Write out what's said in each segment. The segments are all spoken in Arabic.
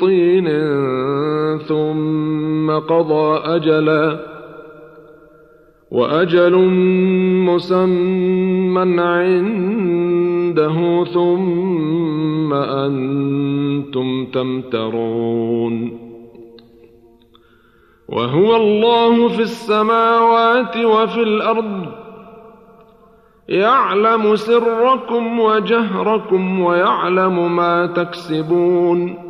طين ثم قضى أجلا وأجل مسمى عنده ثم أنتم تمترون وهو الله في السماوات وفي الأرض يعلم سركم وجهركم ويعلم ما تكسبون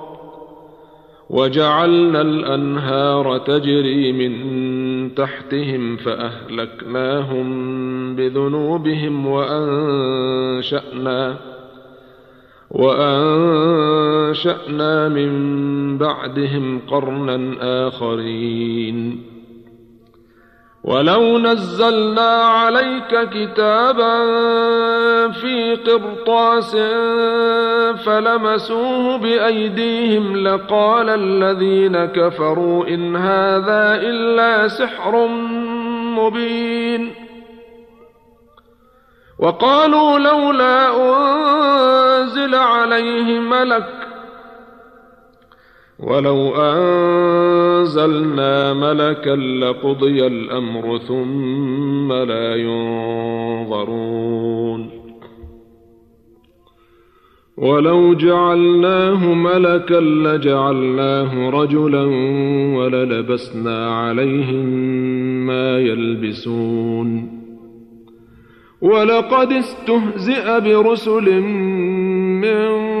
وجعلنا الأنهار تجري من تحتهم فأهلكناهم بذنوبهم وأنشأنا وأنشأنا من بعدهم قرنا آخرين. ولو نزلنا عليك كتابا في قرطاس فلمسوه بايديهم لقال الذين كفروا ان هذا الا سحر مبين وقالوا لولا انزل عليه ملك ولو أنزلنا ملكا لقضي الأمر ثم لا ينظرون. ولو جعلناه ملكا لجعلناه رجلا وللبسنا عليهم ما يلبسون. ولقد استهزئ برسل من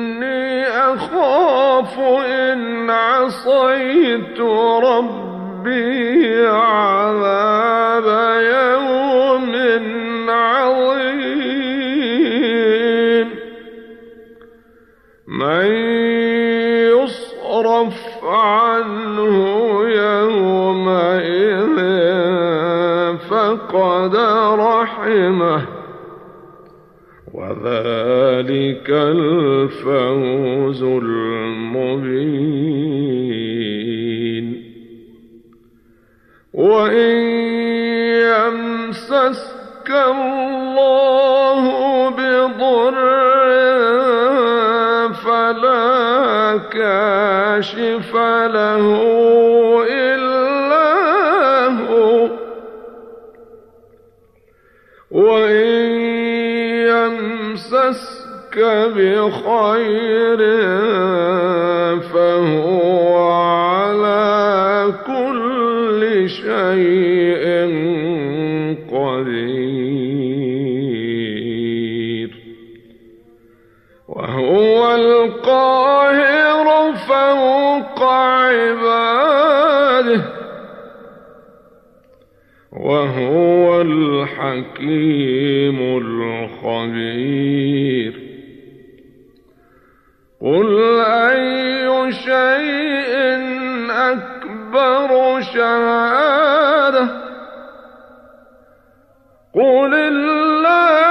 أخاف إن عصيت ربي عذاب يوم عظيم. من يصرف عنه يومئذ فقد رحمه. وذلك الفوز المبين. وإن يمسسك الله بضر فلا كاشف له بخير فهو على كل شيء قدير. وهو القاهر فوق عباده. وهو الحكيم الخبير. قل أي شيء أكبر شهادة قل الله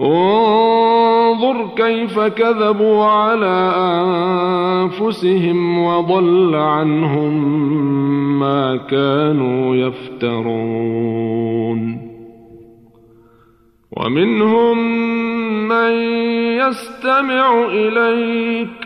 انظر كيف كذبوا على أنفسهم وضل عنهم ما كانوا يفترون. ومنهم من يستمع إليك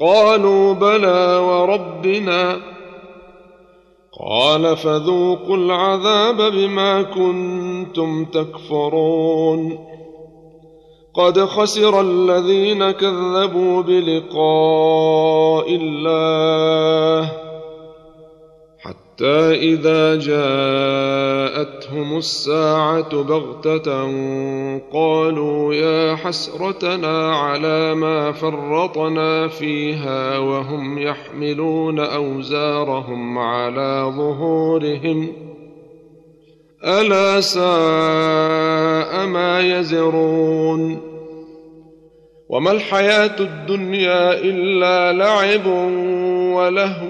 قالوا بلى وربنا. قال فذوقوا العذاب بما كنتم تكفرون. قد خسر الذين كذبوا بلقاء الله. حتى إذا جاءتهم الساعة بغتة قالوا يا حسرتنا على ما فرطنا فيها وهم يحملون أوزارهم على ظهورهم ألا ساء ما يزرون وما الحياة الدنيا إلا لعب ولهو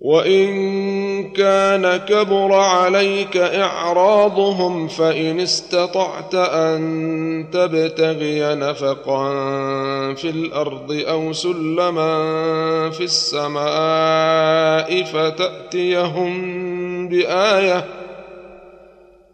وإن كان كبر عليك إعراضهم فإن استطعت أن تبتغي نفقا في الأرض أو سلما في السماء فتأتيهم بآية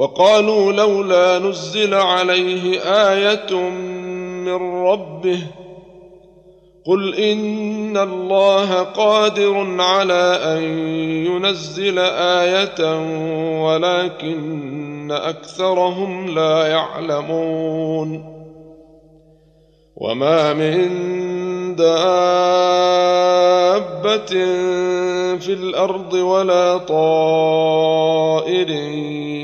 وقالوا لولا نزل عليه آية من ربه قل إن الله قادر على أن ينزل آية ولكن أكثرهم لا يعلمون وما من دابة في الأرض ولا طائر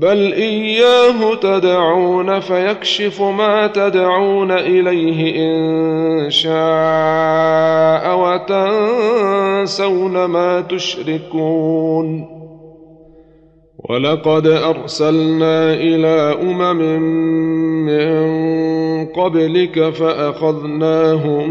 بل اياه تدعون فيكشف ما تدعون اليه ان شاء وتنسون ما تشركون ولقد ارسلنا إلى امم من قبلك فاخذناهم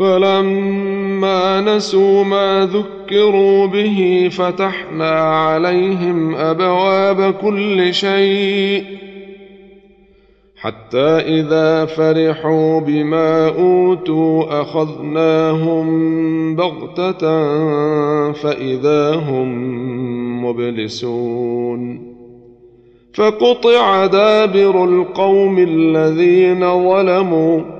فلما نسوا ما ذكروا به فتحنا عليهم أبواب كل شيء حتى إذا فرحوا بما أوتوا أخذناهم بغتة فإذا هم مبلسون فقطع دابر القوم الذين ظلموا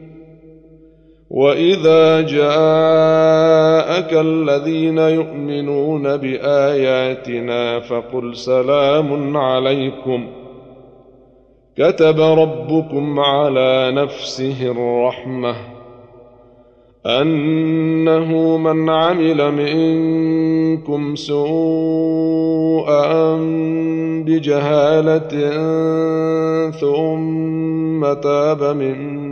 واذا جاءك الذين يؤمنون باياتنا فقل سلام عليكم كتب ربكم على نفسه الرحمه انه من عمل منكم سوءا بجهاله ثم تاب من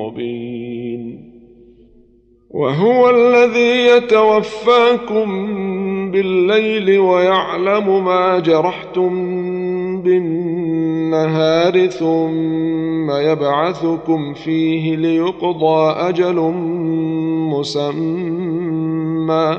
مبين. وهو الذي يتوفاكم بالليل ويعلم ما جرحتم بالنهار ثم يبعثكم فيه ليقضى أجل مسمى.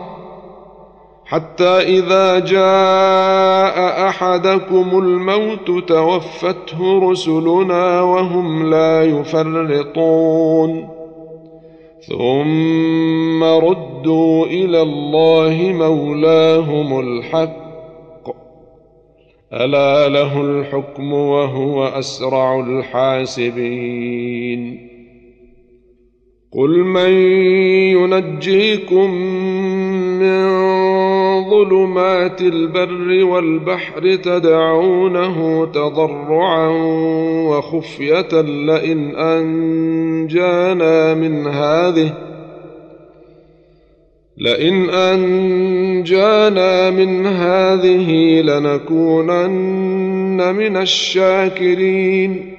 حتى إذا جاء أحدكم الموت توفته رسلنا وهم لا يفرطون. ثم ردوا إلى الله مولاهم الحق. ألا له الحكم وهو أسرع الحاسبين. قل من ينجيكم من ظلمات البر والبحر تدعونه تضرعا وخفية لئن أنجانا من هذه لئن أنجانا من هذه لنكونن من الشاكرين.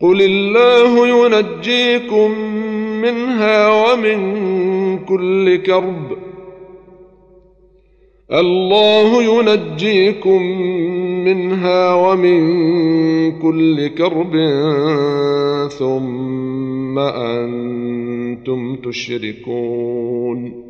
قل الله ينجيكم منها ومن كل كرب. الله ينجيكم منها ومن كل كرب. ثم أنتم تشركون.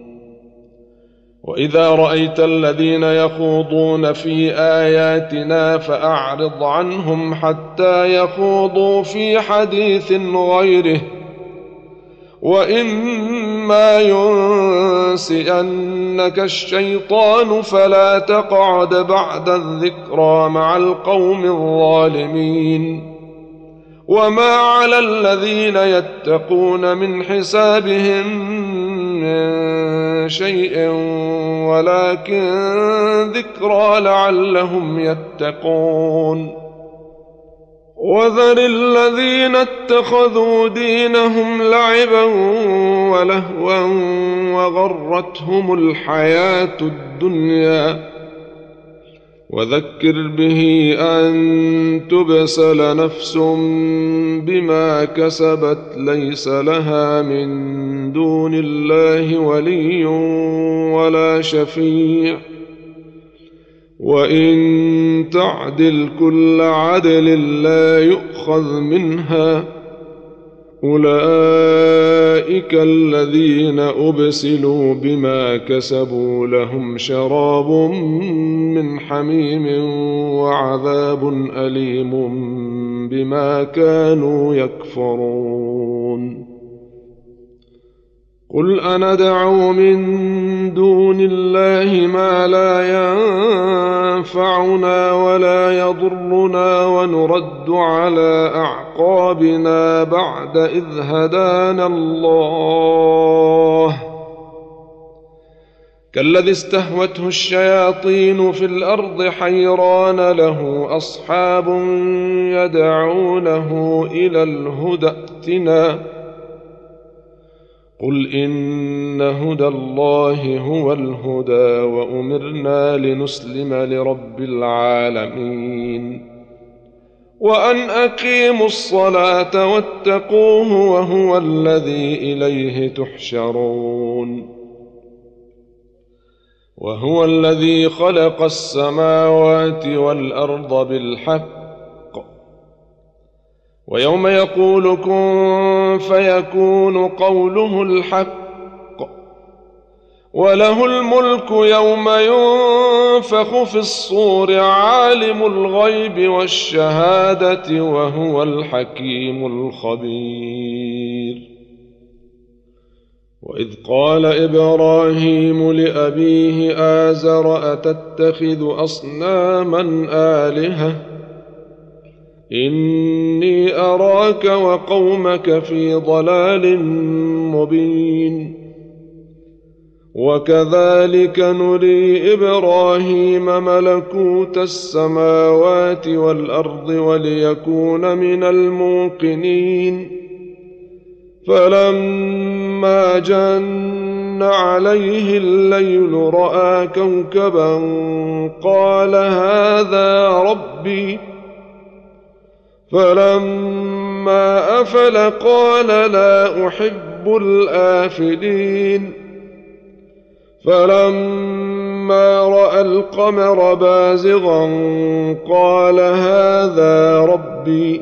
وإذا رأيت الذين يخوضون في آياتنا فأعرض عنهم حتى يخوضوا في حديث غيره. وإما ينسئنك الشيطان فلا تقعد بعد الذكرى مع القوم الظالمين. وما على الذين يتقون من حسابهم من شيء ولكن ذكرى لعلهم يتقون. وذر الذين اتخذوا دينهم لعبا ولهوا وغرتهم الحياة الدنيا. وذكر به أن تبسل نفس بما كسبت ليس لها من دون الله ولي ولا شفيع وإن تعدل كل عدل لا يؤخذ منها أولئك الذين أبسلوا بما كسبوا لهم شراب من حميم وعذاب أليم بما كانوا يكفرون. قل أندعو من دون الله ما لا ينفعنا ولا يضرنا ونرد على أعقابنا بعد إذ هدانا الله كالذي استهوته الشياطين في الأرض حيران له أصحاب يدعونه إلى الهدى ائتنا قل ان هدى الله هو الهدى وامرنا لنسلم لرب العالمين وان اقيموا الصلاه واتقوه وهو الذي اليه تحشرون وهو الذي خلق السماوات والارض بالحق ويوم يقول كن فيكون قوله الحق. وله الملك يوم ينفخ في الصور عالم الغيب والشهادة وهو الحكيم الخبير. وإذ قال إبراهيم لأبيه آزر أتتخذ أصناما آلهة؟ إني أراك وقومك في ضلال مبين. وكذلك نري إبراهيم ملكوت السماوات والأرض وليكون من الموقنين. فلما جن عليه الليل رأى كوكبا قال هذا ربي فلما افل قال لا احب الافلين فلما راى القمر بازغا قال هذا ربي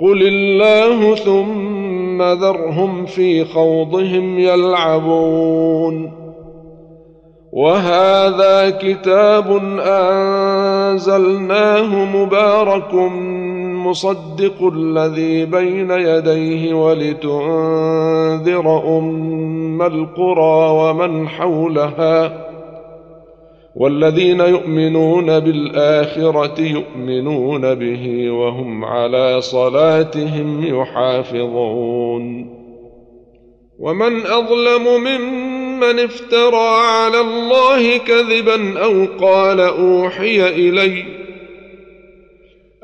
قل الله ثم ذرهم في خوضهم يلعبون وهذا كتاب انزلناه مبارك مصدق الذي بين يديه ولتنذر ام القرى ومن حولها والذين يؤمنون بالآخرة يؤمنون به وهم على صلاتهم يحافظون. ومن أظلم ممن افترى على الله كذبا أو قال أوحي إلي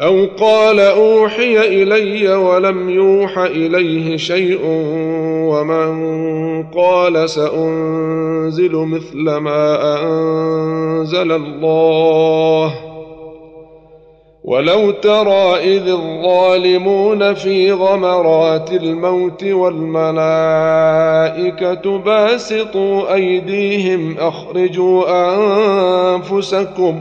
أو قال أوحي إلي ولم يوح إليه شيء ومن قال سأنزل مثل ما أنزل الله. ولو ترى إذ الظالمون في غمرات الموت والملائكة باسطوا أيديهم أخرجوا أنفسكم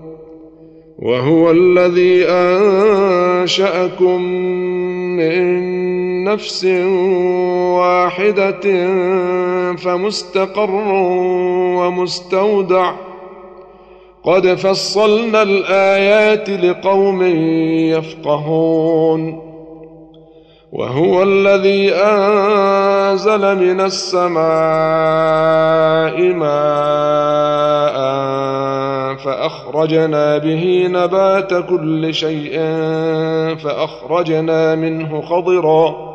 وهو الذي أنشأكم من نفس واحدة فمستقر ومستودع. قد فصلنا الآيات لقوم يفقهون. وهو الذي أنزل من السماء ماء فأخرجنا به نبات كل شيء فأخرجنا منه خضرا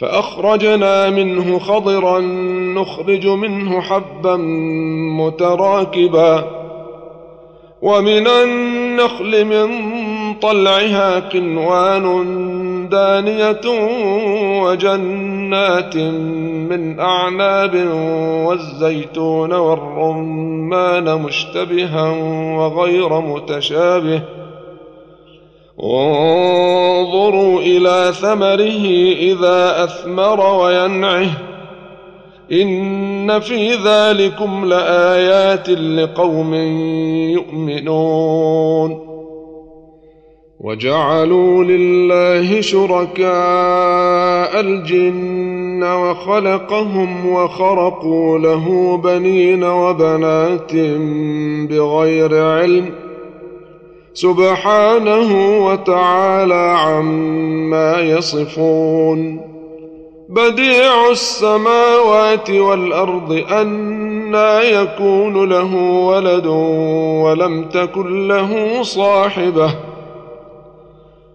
فأخرجنا منه خضرا نخرج منه حبا متراكبا ومن النخل من طلعها قنوان دانية وجنات من أعناب والزيتون والرمان مشتبها وغير متشابه. انظروا إلى ثمره إذا أثمر وينعه. إن في ذلكم لآيات لقوم يؤمنون. وجعلوا لله شركاء الجن وخلقهم وخرقوا له بنين وبنات بغير علم سبحانه وتعالى عما يصفون بديع السماوات والأرض انى يكون له ولد ولم تكن له صاحبة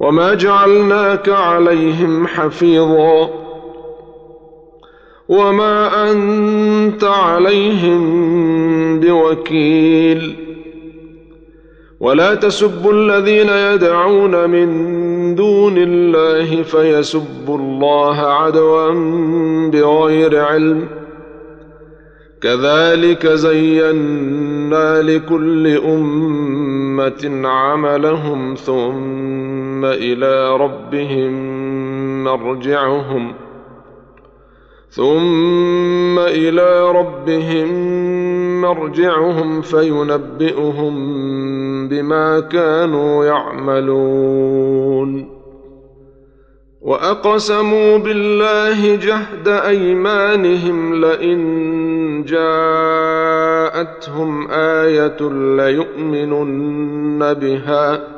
وما جعلناك عليهم حفيظا. وما أنت عليهم بوكيل. ولا تسبوا الذين يدعون من دون الله فيسبوا الله عدوا بغير علم. كذلك زينا لكل أمة عملهم ثم إلى ربهم مرجعهم. ثم إلى ربهم مرجعهم فينبئهم بما كانوا يعملون. وأقسموا بالله جهد أيمانهم لئن جاءتهم آية ليؤمنن بها.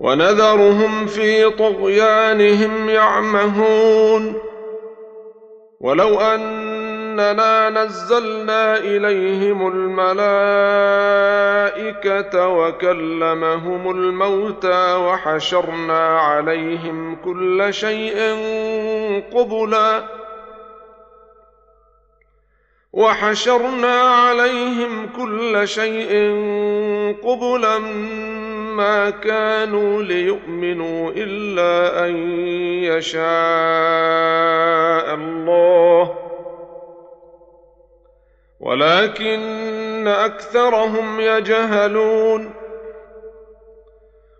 ونذرهم في طغيانهم يعمهون. ولو أننا نزلنا إليهم الملائكة وكلمهم الموتى وحشرنا عليهم كل شيء قبلا وحشرنا عليهم كل شيء قبلا ما كانوا ليؤمنوا إلا أن يشاء الله. ولكن أكثرهم يجهلون.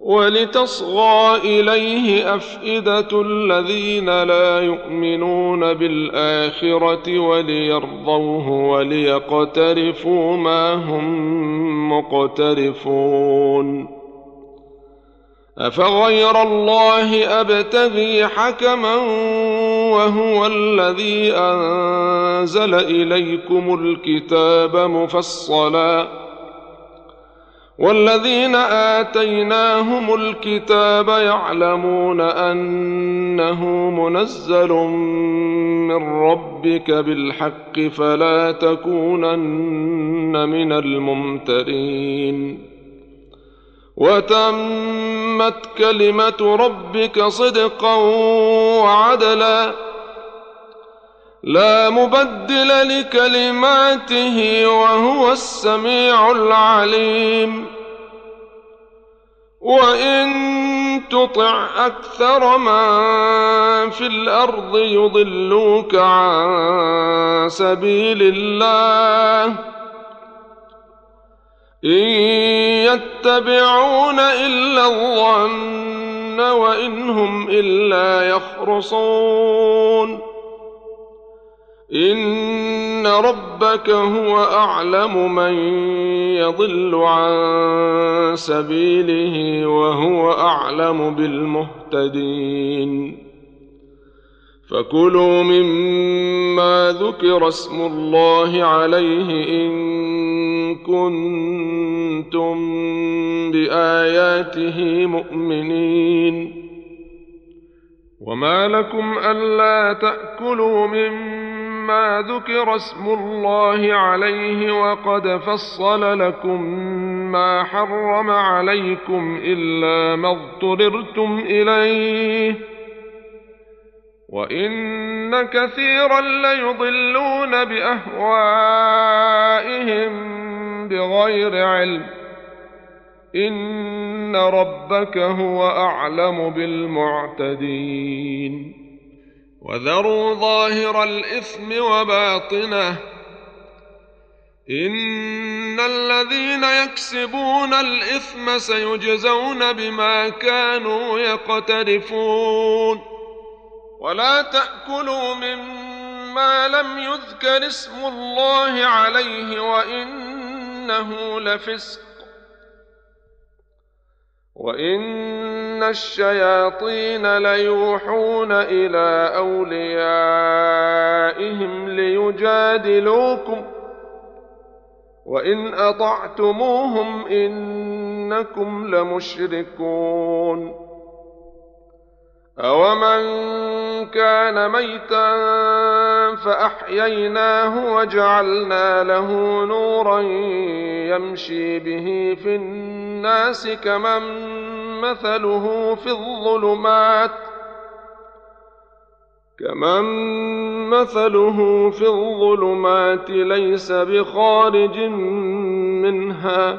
ولتصغى إليه أفئدة الذين لا يؤمنون بالآخرة وليرضوه وليقترفوا ما هم مقترفون. أفغير الله أبتغي حكما وهو الذي أنزل إليكم الكتاب مفصلا والذين آتيناهم الكتاب يعلمون أنه منزل من ربك بالحق فلا تكونن من الممترين. وتمت كلمة ربك صدقا وعدلا لا مبدل لكلماته وهو السميع العليم. وإن تطع أكثر من في الأرض يضلوك عن سبيل الله. إن يتبعون إلا الظن وإن هم إلا يخرصون. ان ربك هو اعلم من يضل عن سبيله وهو اعلم بالمهتدين فكلوا مما ذكر اسم الله عليه ان كنتم باياته مؤمنين وما لكم الا تاكلوا مما ذكر اسم الله عليه وقد فصل لكم ما حرم عليكم إلا ما اضطررتم إليه. وإن كثيرا ليضلون بأهوائهم بغير علم. إن ربك هو أعلم بالمعتدين. وذروا ظاهر الإثم وباطنه. إن الذين يكسبون الإثم سيجزون بما كانوا يقترفون. ولا تأكلوا مما لم يذكر اسم الله عليه وإنه لفسق. وإن إن الشياطين ليوحون إلى أوليائهم ليجادلوكم وإن أطعتموهم إنكم لمشركون أومن كان ميتا فأحييناه وجعلنا له نورا يمشي به في الناس كمن مثله في الظلمات كمن مثله في الظلمات ليس بخارج منها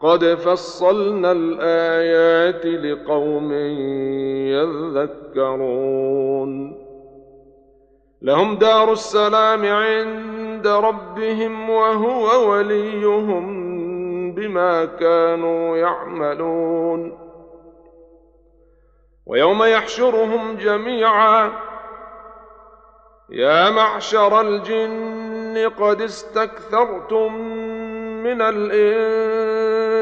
قد فصلنا الايات لقوم يذكرون لهم دار السلام عند ربهم وهو وليهم بما كانوا يعملون ويوم يحشرهم جميعا يا معشر الجن قد استكثرتم من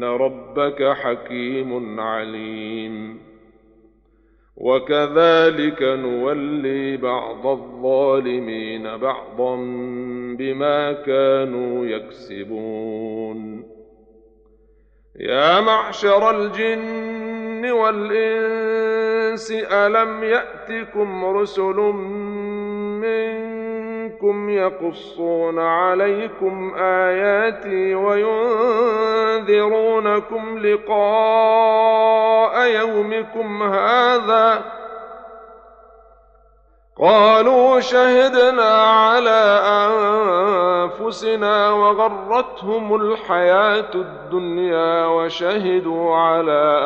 ان ربك حكيم عليم وكذلك نولي بعض الظالمين بعضا بما كانوا يكسبون يا معشر الجن والإنس ألم يأتكم رسل منكم يقصون عليكم آياتي وينذرونكم لقاء يومكم هذا ۖ قالوا شهدنا على أنفسنا وغرتهم الحياة الدنيا وشهدوا على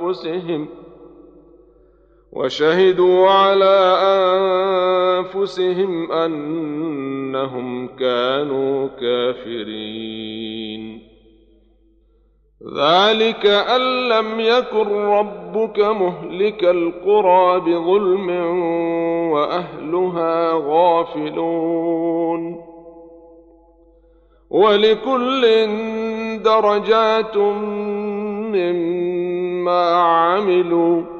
أنفسهم وشهدوا على أنفسهم أنهم كانوا كافرين. ذلك أن لم يكن ربك مهلك القرى بظلم وأهلها غافلون. ولكل درجات مما عملوا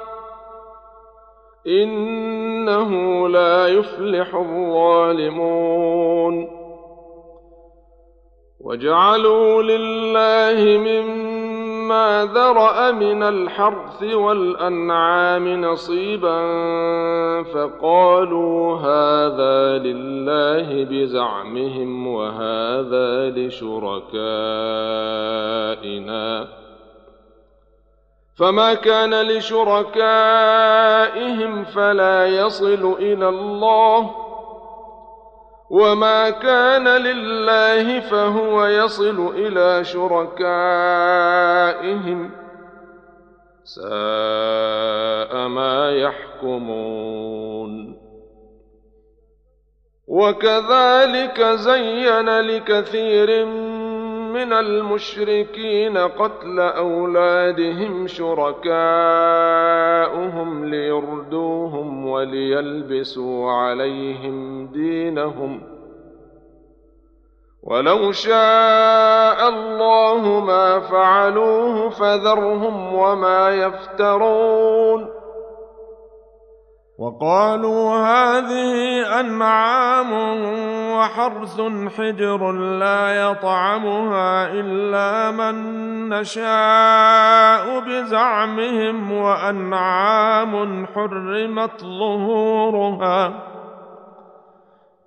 إنه لا يفلح الظالمون. وجعلوا لله مما ذرأ من الحرث والأنعام نصيبا فقالوا هذا لله بزعمهم وهذا لشركائنا. فما كان لشركائهم فلا يصل إلى الله وما كان لله فهو يصل إلى شركائهم ساء ما يحكمون وكذلك زين لكثير من من المشركين قتل أولادهم شركاؤهم ليردوهم وليلبسوا عليهم دينهم. ولو شاء الله ما فعلوه فذرهم وما يفترون. وقالوا هذه أنعام وحرث حجر لا يطعمها إلا من نشاء بزعمهم وأنعام حرمت ظهورها.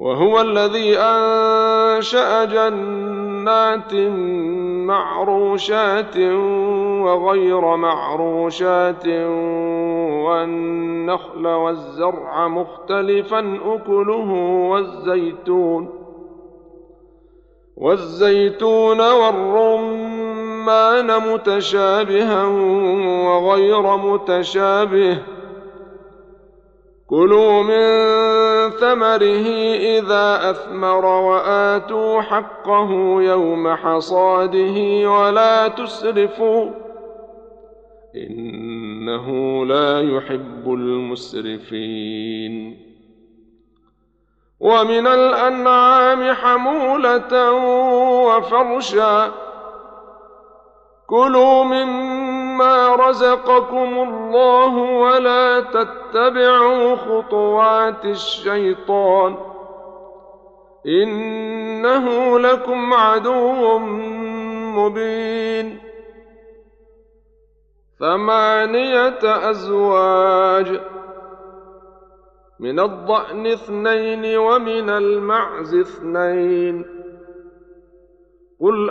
وهو الذي أنشأ جنات معروشات وغير معروشات والنخل والزرع مختلفا أكله والزيتون والزيتون والرمان متشابها وغير متشابه. كلوا من ثمره إذا أثمر وآتوا حقه يوم حصاده ولا تسرفوا إنه لا يحب المسرفين. ومن الأنعام حمولة وفرشا كلوا مما رزقكم الله ولا تتبعوا خطوات الشيطان إنه لكم عدو مبين ثمانية أزواج من الضأن اثنين ومن المعز اثنين قل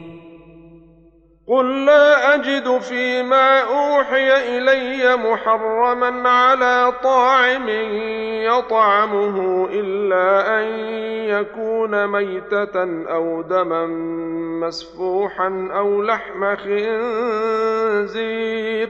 قل لا اجد فيما اوحي الي محرما على طاعم يطعمه الا ان يكون ميته أو دما مسفوحا أو لحم خنزير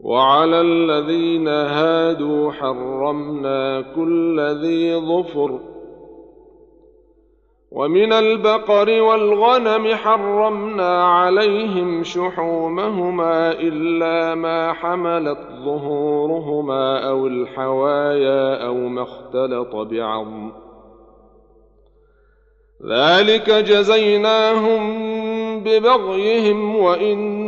وعلى الذين هادوا حرمنا كل ذي ظفر. ومن البقر والغنم حرمنا عليهم شحومهما إلا ما حملت ظهورهما أو الحوايا أو ما اختلط بعظم. ذلك جزيناهم ببغيهم وإن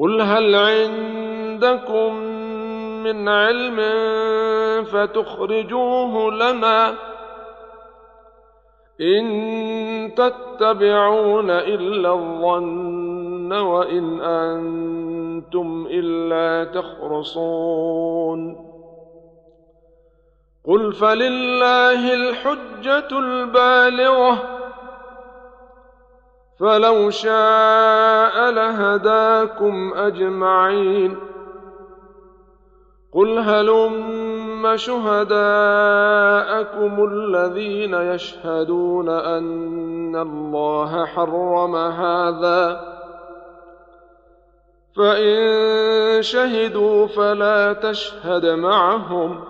قل هل عندكم من علم فتخرجوه لنا ان تتبعون الا الظن وان أنتم الا تخرصون قل فلله الحجه البالغه فلو شاء لهداكم اجمعين قل هلم شهداءكم الذين يشهدون ان الله حرم هذا فان شهدوا فلا تشهد معهم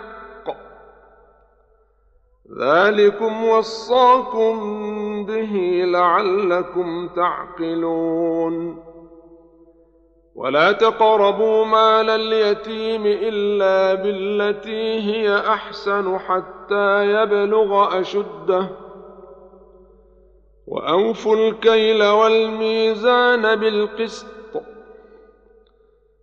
ذلكم وصاكم به لعلكم تعقلون. ولا تقربوا مال اليتيم إلا بالتي هي أحسن حتى يبلغ أشده. وأوفوا الكيل والميزان بالقسط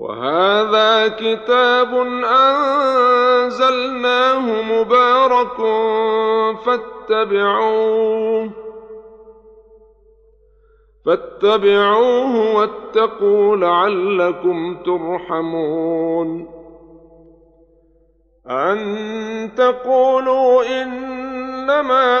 وهذا كتاب أنزلناه مبارك فاتبعوه فاتبعوه واتقوا لعلكم ترحمون أن تقولوا إنما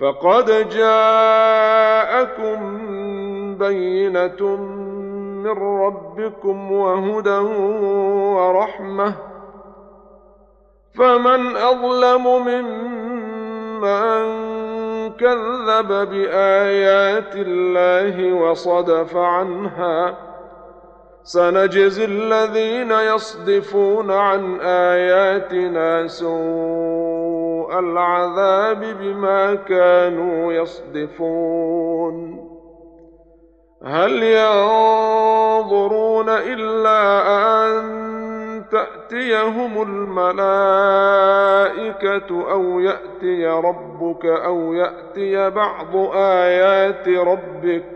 فقد جاءكم بينة من ربكم وهدى ورحمة. فمن أظلم ممن كذب بآيات الله وصدف عنها. سنجزي الذين يصدفون عن آياتنا سوء العذاب بما كانوا يصدفون. هل ينظرون إلا أن تأتيهم الملائكة أو يأتي ربك أو يأتي بعض آيات ربك؟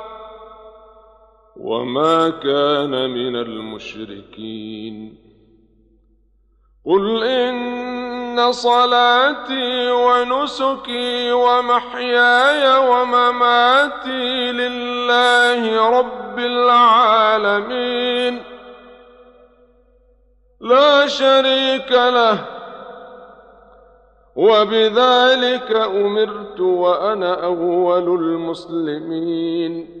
وما كان من المشركين. قل إن صلاتي ونسكي ومحياي ومماتي لله رب العالمين. لا شريك له. وبذلك أمرت وأنا أول المسلمين.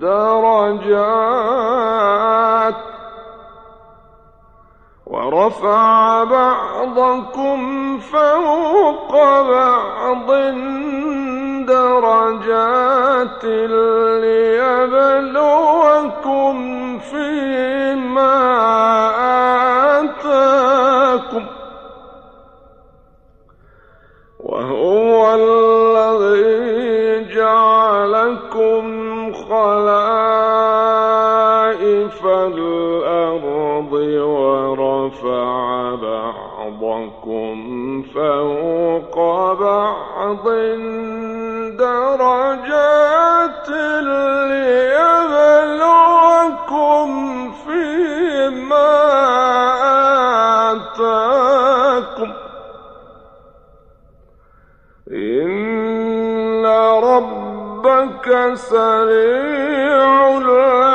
درجات ورفع بعضكم فوق بعض درجات ليبلوكم فيما آتاكم وهو الذي جعلكم خلائف الأرض ورفع بعضكم فوق بعض درجات ليبلوكم سريع الله